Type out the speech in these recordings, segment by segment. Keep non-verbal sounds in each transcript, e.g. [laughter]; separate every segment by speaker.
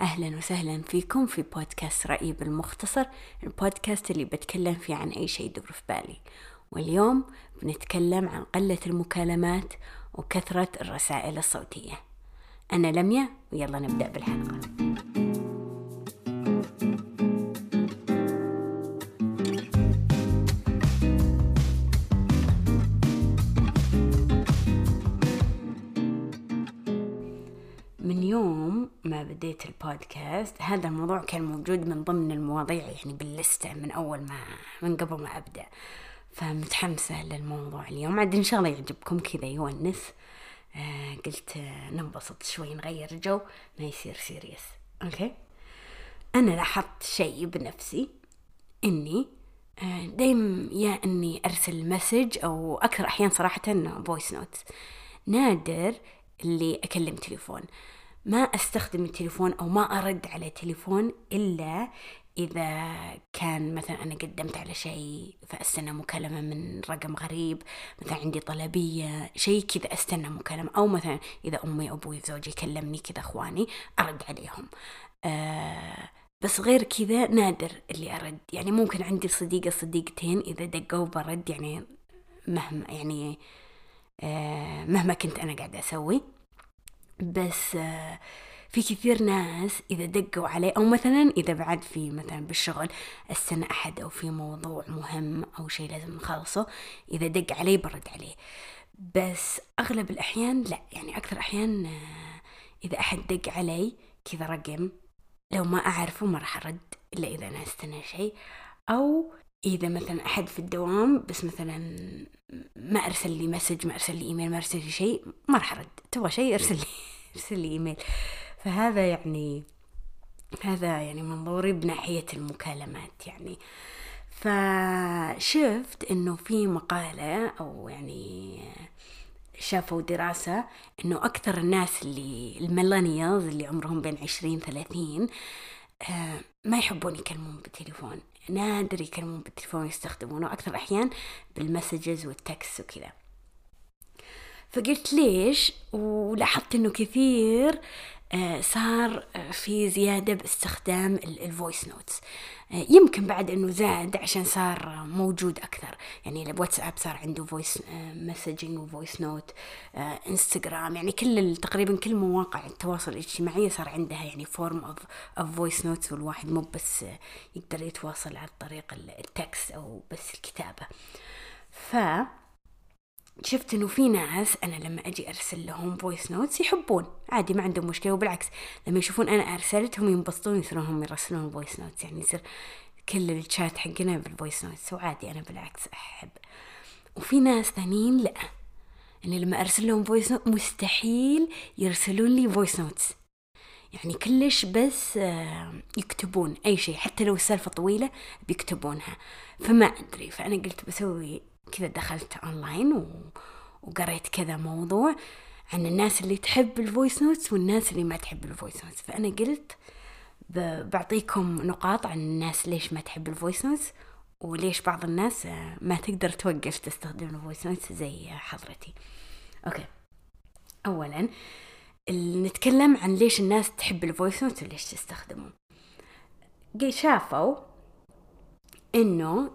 Speaker 1: أهلا وسهلا فيكم في بودكاست رأيي بالمختصر البودكاست اللي بتكلم فيه عن أي شيء يدور في بالي. واليوم بنتكلم عن قلة المكالمات وكثرة الرسائل الصوتية. أنا لميا ويلا نبدأ بالحلقة. بديت البودكاست هذا الموضوع كان موجود من ضمن المواضيع يعني بال list ة من أول ما من قبل ما أبدأ. فمتحمسة للموضوع اليوم. عاد إن شاء الله يعجبكم. كذا يونس. آه قلت آه ننبسط شوي نغير جو. ما يصير serious okay؟ أنا لاحظت شيء بنفسي. إني آه دايم يا إني أرسل message أو أكثر أحيان صراحة voice note نادر اللي أكلم تليفون. ما أستخدم التليفون أو ما أرد على تليفون إلا إذا كان مثلا أنا قدمت على شيء فأستنى مكالمة من رقم غريب مثلا عندي طلبية شيء كذا أستنى مكالمة. أو مثلا إذا أمي أبوي زوجي كلمني كذا أخواني أرد عليهم. آه بس غير كذا نادر اللي أرد. يعني ممكن عندي صديقة صديقتين إذا دقوا برد يعني مهما يعني آه مهما كنت أنا قاعدة أسوي. بس آه في كثير ناس إذا دقوا عليه أو مثلا إذا بعد في مثلا بالشغل استنى أحد أو في موضوع مهم أو شيء لازم نخلصه إذا دق علي برد عليه. بس أغلب الأحيان لا يعني أكثر أحيان إذا أحد دق علي كذا رقم لو ما أعرفه ما راح أرد إلا إذا أنا استنى شيء أو إذا مثلا أحد في الدوام بس مثلا ما أرسل لي message ما أرسل لي إيميل ما أرسل لي شيء ما راح أرد. تبغى شيء أرسل لي [laughs] أرسل لي إيميل. فهذا يعني هذا يعني منظوري بناحية المكالمات يعني. فشفت إنه في مقالة أو يعني شافوا دراسة إنه أكثر الناس اللي ال millennials اللي عمرهم بين عشرين ثلاثين ما يحبون يكلمون بالتليفون. نادر يكلمون بالتليفون يستخدمونه أكثر أحيان بال messages وال text وكذا. فقلت ليش؟ ولاحظت إنه كثير صار في زيادة باستخدام ال voice notes يمكن بعد إنه زاد عشان صار موجود أكثر. يعني الواتساب صار عنده voice messaging و voice note انستغرام يعني كل تقريبا كل مواقع التواصل الاجتماعي صار عندها يعني form of voice notes والواحد مو بس يقدر يتواصل عن طريق ال text أو بس الكتابة. ف شفت إنه في ناس أنا لما أجي أرسل لهم voice notes يحبون. عادي ما عندهم مشكلة وبالعكس لما يشوفون أنا ارسلت هم ينبسطون يصيرون هم يرسلون voice notes يعني يصير كل الشات حقنا بال voice notes وعادي أنا بالعكس أحب. وفي ناس ثانيين لا. يعني لما أرسل لهم voice note مستحيل يرسلون لي voice notes يعني كلش بس يكتبون أي شيء حتى لو السالفة طويلة بيكتبونها. فما أدري فأنا قلت بسوي كذا دخلت اونلاين و... وقريت كذا موضوع عن الناس اللي تحب ال voice notes والناس اللي ما تحب ال voice notes فأنا قلت ب... بعطيكم نقاط عن الناس ليش ما تحب ال voice notes وليش بعض الناس ما تقدر توقف تستخدم ال voice notes زي حضرتي. okay. اولا نتكلم عن ليش الناس تحب ال voice notes وليش تستخدمه شافوا إنه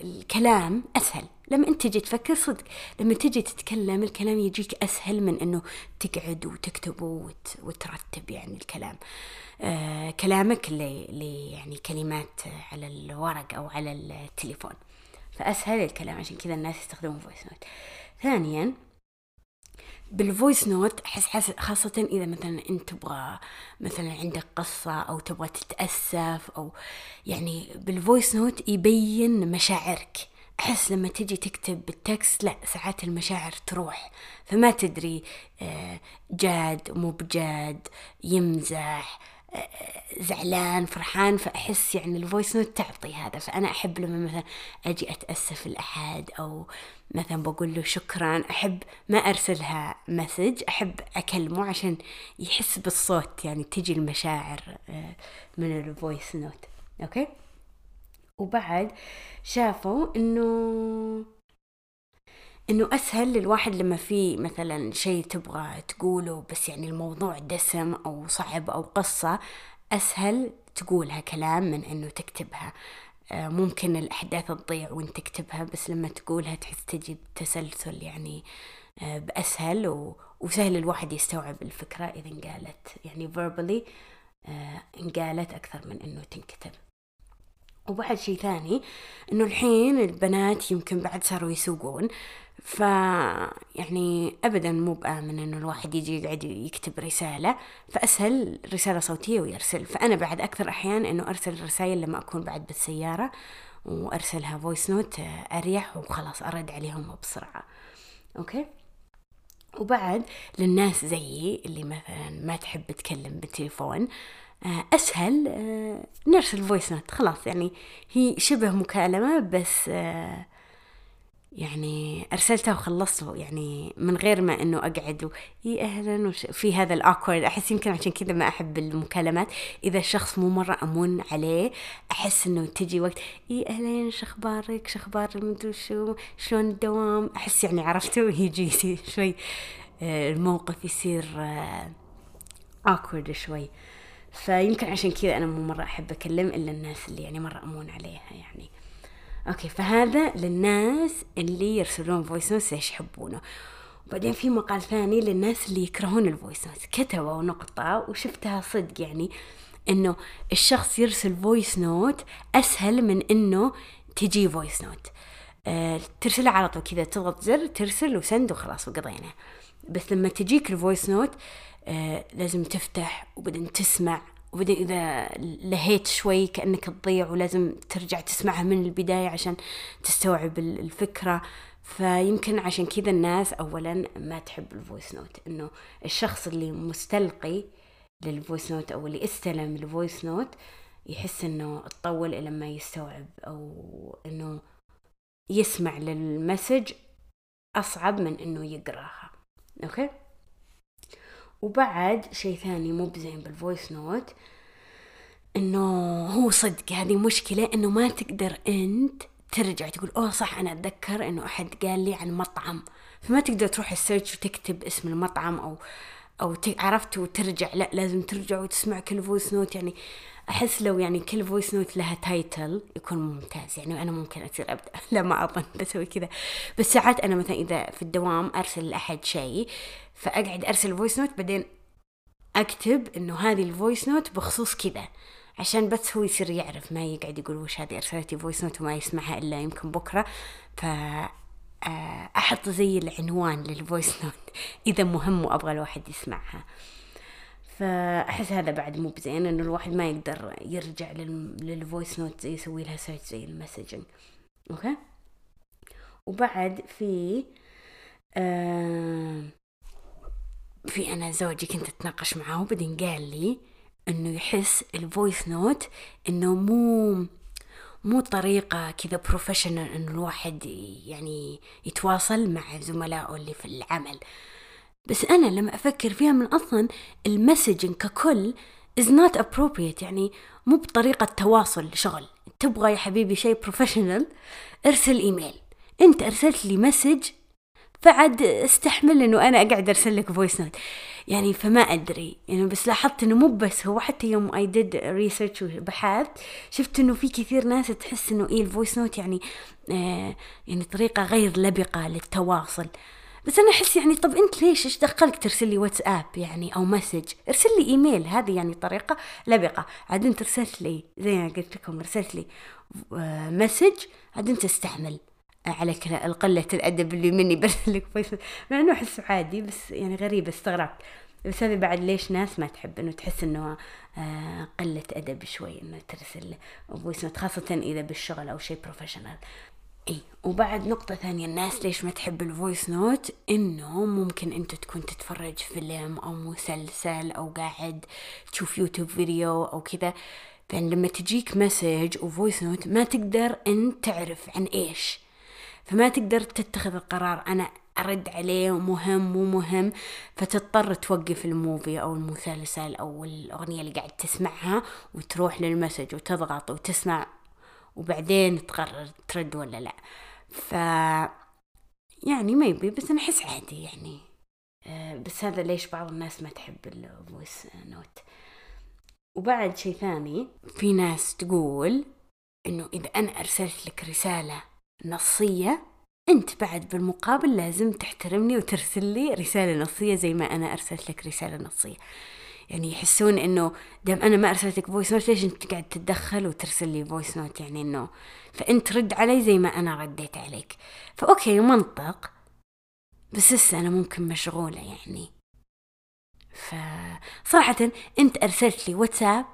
Speaker 1: الكلام أسهل. لما انت تجي تفكر صدق لما تجي تتكلم الكلام يجيك أسهل من إنه تقعد وتكتبه وت... وترتب يعني الكلام. آه كلامك اللي يعني كلمات على الورق أو على التليفون. فأسهل الكلام عشان كذا الناس يستخدمون voice note ثانيا بال voice note احس خاصة إذا مثلا انت تبغى مثلا عندك قصة أو تبغى تتأسف أو يعني بال voice note يبين مشاعرك. أحس لما تجي تكتب بال text لا ساعات المشاعر تروح. فما تدري جاد مو بجاد يمزح زعلان فرحان. فأحس يعني ال voice note تعطي هذا. فأنا أحب لما مثلا أجي أتأسف لأحد أو مثلا بقول له شكرا. أحب ما أرسلها message أحب أكلمه عشان يحس بالصوت. يعني تجي المشاعر من ال voice note okay؟ وبعد شافوا إنه إنه أسهل للواحد لما في مثلا شيء تبغى تقوله بس يعني الموضوع دسم أو صعب أو قصة أسهل تقولها كلام من إنه تكتبها. آه، ممكن الأحداث تضيع وأنت تكتبها بس لما تقولها تحس تجي بتسلسل يعني آه، بأسهل و... وسهل الواحد يستوعب الفكرة إذا انقالت يعني verbally آه، انقالت أكثر من إنه تنكتب. وبعد شيء ثاني إنه الحين البنات يمكن بعد صاروا يسوقون. ف يعني ابدا مو بآمن إنه الواحد يجي يقعد يكتب رسالة فأسهل رسالة صوتية ويرسل. فأنا بعد أكثر أحيان إنه أرسل رسائل لما أكون بعد بالسيارة وأرسلها voice note أريح وخلاص أرد عليهم بسرعة. okay؟ وبعد للناس زيي اللي مثلا ما تحب تكلم بالتليفون أسهل نرسل voice note خلاص يعني هي شبه مكالمة بس يعني ارسلته وخلصته يعني من غير ما إنه أقعد و... إي أهلا وش... في هذا ال awkward أحس يمكن عشان كذا ما أحب المكالمات. إذا الشخص مو مرة أمون عليه أحس إنه تجي وقت إي أخبارك شو أخبار المدري شو شلون الدوام؟ أحس يعني عرفتوا يجي شوي آه، الموقف يصير awkward شوي. فيمكن عشان كذا أنا مو مرة أحب أكلم إلا الناس اللي يعني مرة أمون عليها يعني. okay فهذا للناس اللي يرسلون voice note ليش يحبونه. وبعدين في مقال ثاني للناس اللي يكرهون ال voice note كتبوا نقطة وشفتها صدق يعني إنه الشخص يرسل voice note أسهل من إنه تجي voice note أه ترسلها على طول كذا تضغط زر ترسل و send وخلاص وقضينا. بس لما تجيك ال voice note أه لازم تفتح وبعدين تسمع وبعدين إذا لهيت شوي كأنك تضيع ولازم ترجع تسمعها من البداية عشان تستوعب الفكرة. فيمكن عشان كذا الناس أولا ما تحب ال voice note إنه الشخص اللي مستلقي لل voice note أو اللي استلم ال voice note يحس إنه تطول إلى ما يستوعب أو إنه يسمع لل message أصعب من إنه يقراها. okay؟ وبعد شيء ثاني مو بزين بال voice note إنه هو صدق هذه مشكلة إنه ما تقدر أنت ترجع تقول أوه صح أنا أتذكر إنه أحد قال لي عن مطعم. فما تقدر تروح ال search وتكتب اسم المطعم أو أو عرفت وترجع لا لازم ترجع وتسمع كل voice note يعني أحس لو يعني كل voice note لها title يكون ممتاز. يعني أنا ممكن أصير أبدأ [laughs] لا ما اظن [laughs] بسوي كذا. بس ساعات أنا مثلا إذا في الدوام أرسل لأحد شيء فأقعد أرسل voice note بعدين أكتب إنه هذه ال voice note بخصوص كذا. عشان بس هو يصير يعرف ما يقعد يقول وش هذه ارسلتي voice note وما يسمعها إلا يمكن بكرة. ف آه، أحط زي العنوان لل voice note إذا مهم وأبغى الواحد يسمعها. فأحس هذا بعد مو بزين إنه الواحد ما يقدر يرجع لل voice note يسوي لها search زي ال messaging okay؟ وبعد في في أنا زوجي كنت أتناقش معاه وبعدين قال لي إنه يحس ال voice note إنه مو مو طريقة كذا professional انه الواحد يعني يتواصل مع زملائه اللي في العمل. بس أنا لما أفكر فيها من أصلا ال messaging ككل is not appropriate يعني مو بطريقة تواصل شغل تبغى يا حبيبي شيء professional ارسل إيميل. أنت أرسلت لي message فعاد استحمل إنه أنا أقعد أرسل لك voice note يعني فما أدري يعني بس لاحظت إنه مو بس هو حتى يوم I did research وبحثت شفت إنه في كثير ناس تحس إنه إيه ال voice note يعني آه يعني طريقة غير لبقة للتواصل. بس أنا أحس يعني طب أنت ليش إيش دخلك ترسل لي واتساب يعني أو message؟ ارسل لي إيميل هذه يعني طريقة لبقة. عاد أنت ارسلت لي زي ما قلت لكم ارسلت لي message عاد أنت استحمل على القلة الأدب اللي مني [laughs] برسل لك voice مع إنه أحسه عادي بس يعني غريب استغربت. بس هذا بعد ليش ناس ما تحب إنه تحس إنه آه قلة أدب شوي إنه ترسل voice خاصة إذا بالشغل أو شيء professional اي وبعد نقطة ثانية الناس ليش ما تحب ال voice note إنه ممكن أنت تكون تتفرج فيلم أو مسلسل أو قاعد تشوف يوتيوب فيديو أو كذا. فأنت لما تجيك message و voice note ما تقدر انت تعرف عن إيش. فما تقدر تتخذ القرار أنا أرد عليه مهم مو مهم فتضطر توقف ال movie أو المسلسل أو الأغنية اللي قاعد تسمعها وتروح لل message وتضغط وتسمع وبعدين تقرر ترد ولا لا. ف يعني ما يبي بس أنا احس عادي يعني. آه، بس هذا ليش بعض الناس ما تحب ال voice note وبعد شيء ثاني في ناس تقول إنه إذا أنا أرسلت لك رسالة نصية أنت بعد بالمقابل لازم تحترمني وترسل لي رسالة نصية زي ما أنا أرسلت لك رسالة نصية. يعني يحسون إنه دام أنا ما ارسلت لك voice note ليش أنت قاعد تتدخل وترسل لي voice note يعني إنه فانت رد علي زي ما أنا رديت عليك. ف okay منطق. بس لسه أنا ممكن مشغولة يعني. فصراحة أنت أرسلت لي واتساب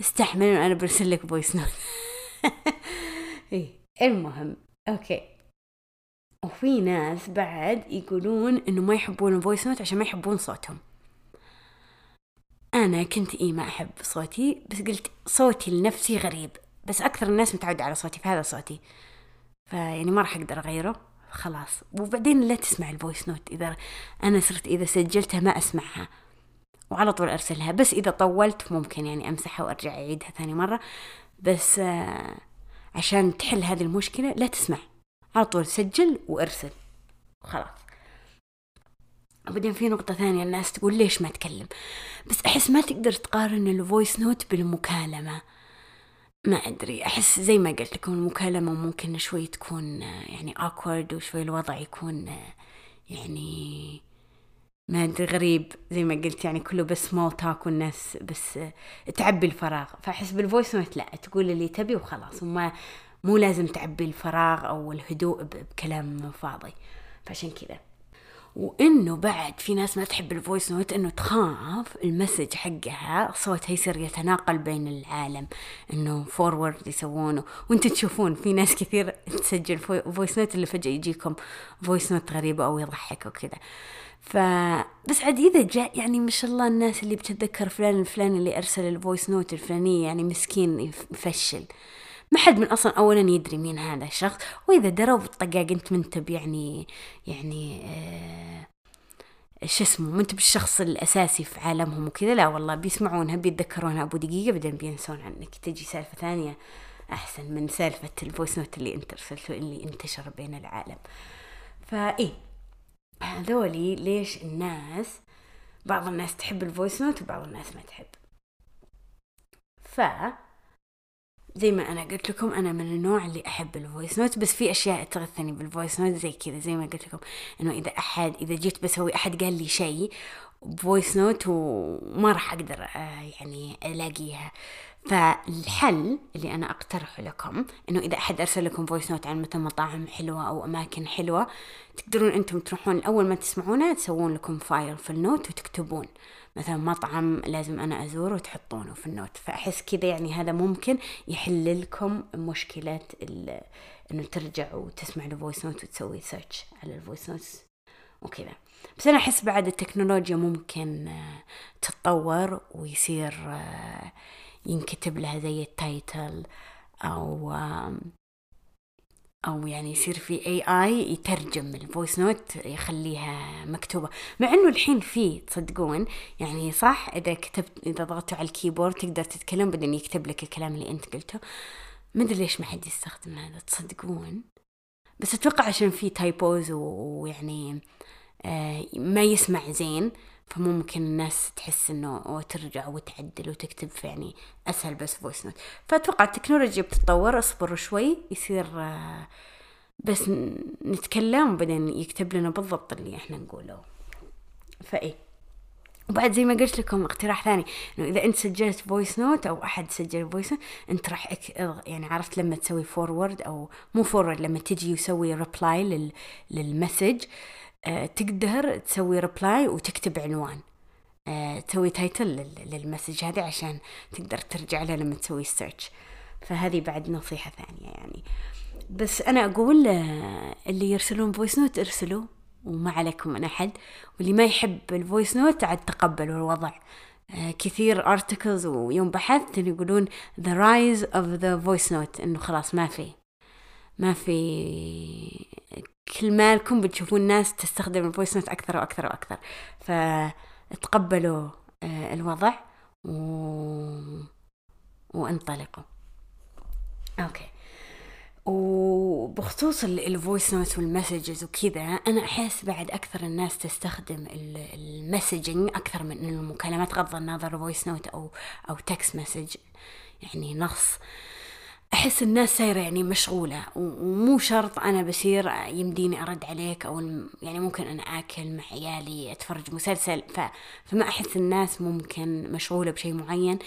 Speaker 1: استحمل أنا برسل لك voice note [laughs] إيه المهم okay. وفي ناس بعد يقولون إنه ما يحبون ال voice note عشان ما يحبون صوتهم. أنا كنت إيه ما أحب صوتي بس قلت صوتي لنفسي غريب بس أكثر الناس متعودة على صوتي فهذا صوتي. فيعني ما راح أقدر أغيره خلاص. وبعدين لا تسمع ال voice note إذا أنا صرت إذا سجلتها ما أسمعها. وعلى طول أرسلها بس إذا طولت ممكن يعني أمسحها وأرجع أعيدها ثاني مرة. بس آه عشان تحل هذه المشكلة لا تسمع. على طول سجل وأرسل. خلاص. وبعدين في نقطة ثانية الناس تقول ليش ما تكلم؟ بس أحس ما تقدر تقارن ال voice note بالمكالمة. ما أدري أحس زي ما قلت لكم المكالمة ممكن شوي تكون يعني awkward وشوي الوضع يكون يعني ما أدري غريب زي ما قلت يعني كله بس small talk والناس بس تعبي الفراغ. فأحس بال voice note لا تقول اللي تبي وخلاص وما مو لازم تعبي الفراغ أو الهدوء بكلام فاضي. فعشان كذا. وإنه بعد في ناس ما تحب ال voice note إنه تخاف ال message حقها. صوتها يصير يتناقل بين العالم إنه forward يسوونه. وأنتم تشوفون في ناس كثير تسجل voice note اللي فجأة يجيكم voice note غريبة أو يضحك وكذا ف بس عاد إذا جاء يعني ما شاء الله الناس اللي بتتذكر فلان الفلاني اللي أرسل ال voice note الفلانية يعني مسكين يفشل. ما حد من أصلا اولا يدري مين هذا الشخص وإذا دروا بالطقاق أنت منتب يعني يعني آه اسمه منت بالشخص الأساسي في عالمهم وكذا لا والله بيسمعونها بيتذكرونها أبو دقيقة بعدين بينسون عنك. تجي سالفة ثانية أحسن من سالفة ال voice note اللي انت ارسلته اللي انتشر بين العالم. فايه هذولي ليش الناس بعض الناس تحب ال voice note وبعض الناس ما تحب. ف زي ما أنا قلت لكم أنا من النوع اللي أحب ال voice note بس في أشياء تغثني بال voice note زي كذا زي ما قلت لكم. إنه إذا أحد إذا جيت بسوي أحد قال لي شيء ب voice note وما راح أقدر آه، يعني ألاقيها. فالحل اللي أنا أقترحه لكم إنه إذا أحد أرسل لكم voice note عن مثلا مطاعم حلوة أو أماكن حلوة تقدرون أنتم تروحون أول ما تسمعونها تسوون لكم file في ال note وتكتبون. مثلا مطعم لازم أنا أزوره وتحطونه في ال note. فأحس كذا يعني هذا ممكن يحل لكم مشكلة إنه ترجع وتسمع ال voice note وتسوي search على ال voice note وكذا. بس أنا أحس بعد التكنولوجيا ممكن آه، تتطور ويصير آه، ينكتب لها زي ال title أو أو يعني يصير في AI يترجم ال voice note يخليها مكتوبة. مع إنه الحين في تصدقون؟ يعني صح؟ إذا كتبت إذا ضغطتوا على ال keyboard تقدر تتكلم بعدين يكتب لك الكلام اللي أنت قلته. ما أدري ليش ما حد يستخدم هذا تصدقون؟ بس أتوقع عشان في typos ويعني آه ما يسمع زين. فممكن الناس تحس إنه ترجع وتعدل وتكتب في يعني أسهل بس voice note فأتوقع التكنولوجيا بتتطور اصبروا شوي يصير آه، بس نتكلم وبعدين يكتب لنا بالضبط اللي إحنا نقوله. فإيه. وبعد زي ما قلت لكم اقتراح ثاني إنه إذا أنت سجلت voice note أو أحد سجل voice أنت راح يعني عرفت لما تسوي forward أو مو forward لما تجي يسوي reply لل... لل message آه، تقدر تسوي reply وتكتب عنوان. آه، تسوي title لل message هذه عشان تقدر ترجع له لما تسوي search فهذه بعد نصيحة ثانية يعني. بس أنا أقول آه، اللي يرسلون voice note ارسلوا وما عليكم من أحد. واللي ما يحب ال voice note عاد تقبلوا الوضع. كثير articles ويوم بحثت يقولون the rise of the voice note إنه خلاص ما في ما في كل ما لكم بتشوفون ناس تستخدم ال voice note أكثر وأكثر وأكثر. فتقبلوا آه، الوضع و... وانطلقوا. okay. وبخصوص ال voice note وال messages وكذا أنا أحس بعد أكثر الناس تستخدم ال messaging أكثر من المكالمات غض النظر voice note أو أو text message يعني نص. أحس الناس سايرة يعني مشغولة ومو شرط أنا بصير يمديني أرد عليك أو يعني ممكن أنا آكل مع عيالي أتفرج مسلسل ف فما أحس الناس ممكن مشغولة بشيء معين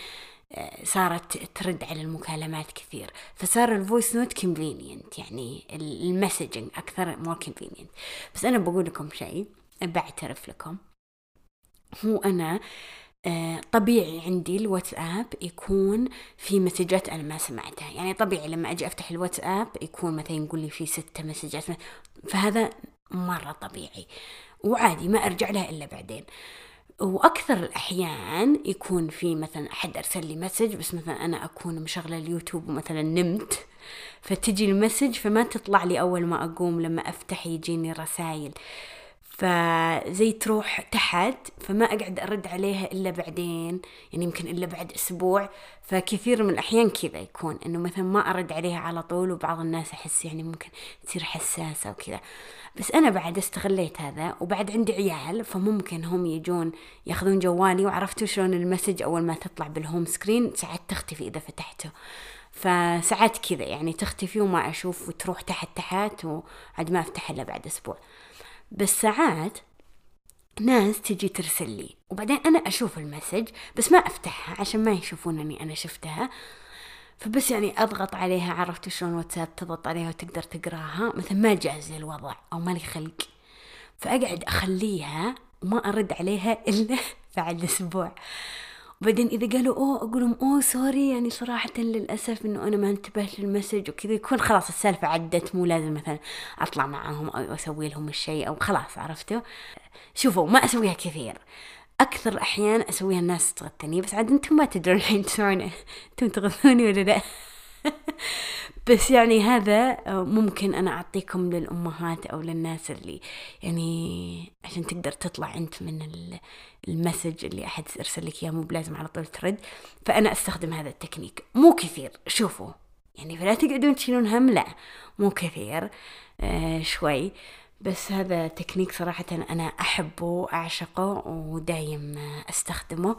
Speaker 1: صارت ترد على المكالمات كثير. فصار ال voice note convenient يعني ال messaging أكثر more convenient بس أنا بقول لكم شيء بعترف لكم هو آه، طبيعي عندي الواتساب يكون في message ات أنا ما سمعتها. يعني طبيعي لما أجي أفتح الواتساب يكون مثلا يقول لي في ستة message ات. فهذا مرة طبيعي. وعادي ما أرجع لها إلا بعدين. وأكثر الأحيان يكون في مثلا أحد أرسل لي message بس مثلا أنا أكون مشغلة اليوتيوب ومثلا نمت. فتجي ال message فما تطلع لي أول ما أقوم لما أفتح يجيني رسائل فزي تروح تحت فما أقعد أرد عليها إلا بعدين يعني يمكن إلا بعد أسبوع. فكثير من الأحيان كذا يكون إنه مثلا ما أرد عليها على طول وبعض الناس أحس يعني ممكن تصير حساسة وكذا. بس أنا بعد استغليت هذا وبعد عندي عيال فممكن هم يجون ياخذون جوالي وعرفتوا شلون ال message أول ما تطلع بال home screen ساعات تختفي إذا فتحته. فساعات كذا يعني تختفي وما أشوف وتروح تحت تحت وعد ما أفتح إلا بعد أسبوع. بس ساعات ناس تجي ترسل لي. وبعدين أنا أشوف ال message بس ما أفتحها عشان ما يشوفون إني أنا شفتها. فبس يعني أضغط عليها عرفت شلون واتساب تضغط عليها وتقدر تقراها. مثلا ما جاهز الوضع أو مالي خلق. فأقعد أخليها وما أرد عليها إلا [laughs] بعد أسبوع. وبعدين إذا قالوا أوه أقول لهم أوه sorry يعني صراحة للأسف إنه أنا ما انتبهت لل message وكذا يكون خلاص السالفة عدت مو لازم مثلا أطلع معاهم أو أسوي لهم الشيء أو خلاص عرفتوا؟ شوفوا ما أسويها كثير. أكثر الاحيان أسويها الناس تغثني بس عاد أنتم ما تدرون الحين تسمعون أنتم تغثوني ولا لا. [laughs] بس يعني هذا ممكن أنا أعطيكم للأمهات أو للناس اللي يعني عشان تقدر تطلع أنت من ال message اللي أحد أرسل لك إياه مو بلازم على طول ترد. فأنا أستخدم هذا التكنيك. مو كثير شوفوا. يعني فلا تقعدون تشيلون هم لا. مو كثير آه شوي. بس هذا تكنيك صراحة أنا أحبه وأعشقه ودايم أستخدمه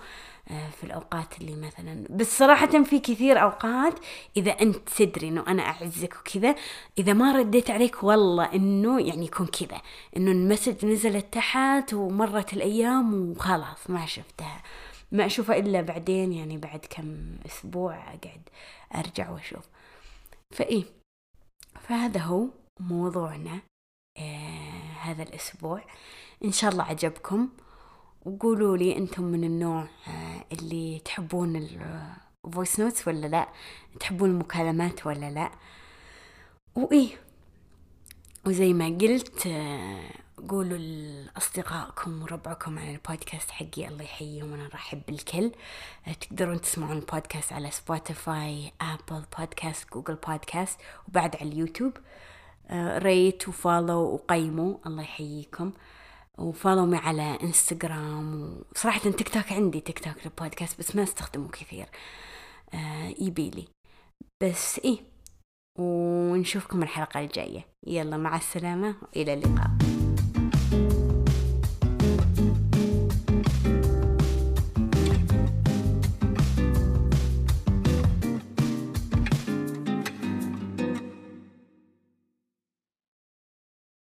Speaker 1: آه، في الأوقات اللي مثلا بس صراحة في كثير أوقات إذا أنت تدري إنه أنا أعزك وكذا إذا ما رديت عليك والله إنه يعني يكون كذا إنه المسج نزلت تحت ومرت الأيام وخلاص ما شفتها. ما أشوفها إلا بعدين يعني بعد كم أسبوع أقعد أرجع وأشوف. فإيه فهذا هو موضوعنا. هذا الأسبوع. إن شاء الله عجبكم. وقولوا لي أنتم من النوع آه اللي تحبون ال voice notes ولا لا؟ تحبون المكالمات ولا لا؟ وإيه وزي ما قلت آه قولوا لأصدقائكم وربعكم عن البودكاست حقي. الله يحييهم وأنا أرحب بالكل. آه، تقدرون تسمعون البودكاست على Spotify Apple Podcast Google Podcast وبعد على اليوتيوب. rate و follow وقيموا الله يحييكم. و follow me على انستغرام وصراحة تيك توك عندي TikTok لل podcast بس ما استخدمه كثير. آه يبيلي بس إيه ونشوفكم الحلقة الجاية. يلا مع السلامة. وإلى اللقاء.